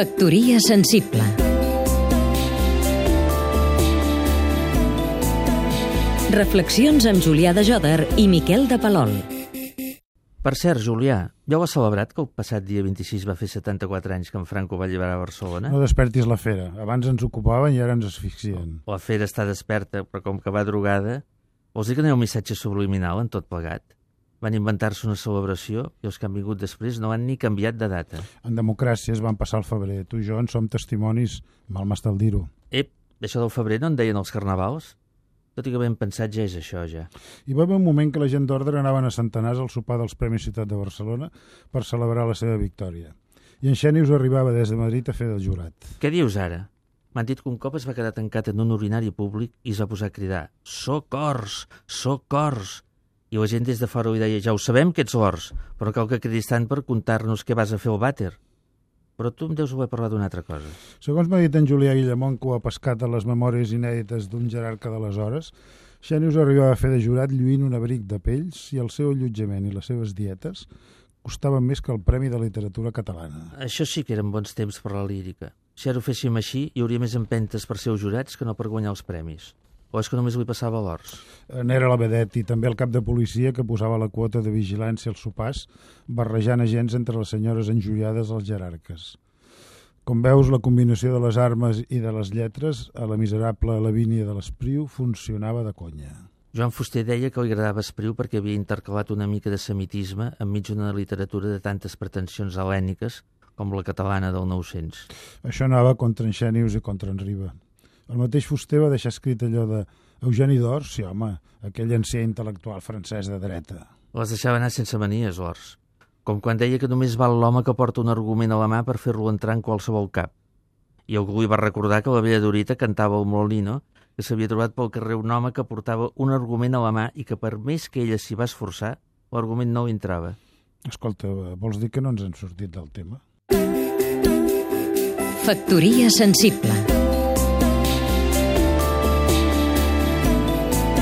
Factoria sensible Reflexions amb Julià de Joder i Miquel de Palol. Per cert, Julià, ja ho has celebrat que el passat dia 26 va fer 74 anys que en Franco va alliberar Barcelona? No despertis la fera. Abans ens ocupaven i ara ens asfixien. La fera està desperta, però com que va drogada... Vols dir que no hi ha un missatge subliminal en tot plegat? Van inventar-se una celebració i els que han vingut després no han ni canviat de data. En democràcia es van passar al febrer. Tu i jo en som testimonis, mal m'està el dir-ho. Ep, d'això del febrer no en deien els carnavals? Tot i que ben pensat ja és això, ja. Hi va haver un moment que la gent d'ordre anaven a centenars al sopar dels Premis Ciutat de Barcelona per celebrar la seva victòria. I en Xènius arribava des de Madrid a fer del jurat. Què dius ara? M'han dit que un cop es va quedar tancat en un urinari públic i es va posar a cridar «Socors! Socors!» I la gent des de fora li deia «Ja ho sabem que ets l'Ors, però cal que cridis tant per contar-nos què vas a fer al vàter». Però tu em deus voler parlar d'una altra cosa. Segons m'ha dit en Julià Guillamont, que ho ha pescat a les memòries inèdites d'un jerarca de les hores, Xènius arribava a fer de jurat lluint un abric de pells i el seu allotjament i les seves dietes costaven més que el Premi de Literatura Catalana. Això sí que eren bons temps per la lírica. Si ara ho féssim així, hi hauria més empentes per ser jurats que no per guanyar els premis. O és que només li passava a l'Ors? N'era la vedet i també el cap de policia que posava la quota de vigilància als sopars, barrejant agents entre les senyores enjoiades als jerarques. Com veus, la combinació de les armes i de les lletres a la miserable Lavínia de l'Espriu funcionava de conya. Joan Fuster deia que li agradava Espriu perquè havia intercalat una mica de semitisme enmig d'una literatura de tantes pretensions helèniques com la catalana del 900. Això anava contra en Xènius i contra en Riba. El mateix Fuster va deixar escrit allò de Eugeni d'Ors, sí home, aquell ancià intel·lectual francès de dreta. Les deixava anar sense manies, Ors. Com quan deia que només val l'home que porta un argument a la mà per fer-lo entrar en qualsevol cap. I algú li va recordar que la vella Dorita cantava al Molino que s'havia trobat pel carrer un home que portava un argument a la mà i que per més que ella s'hi va esforçar, l'argument no entrava. Escolta, vols dir que no ens hem sortit del tema? Factoria sensible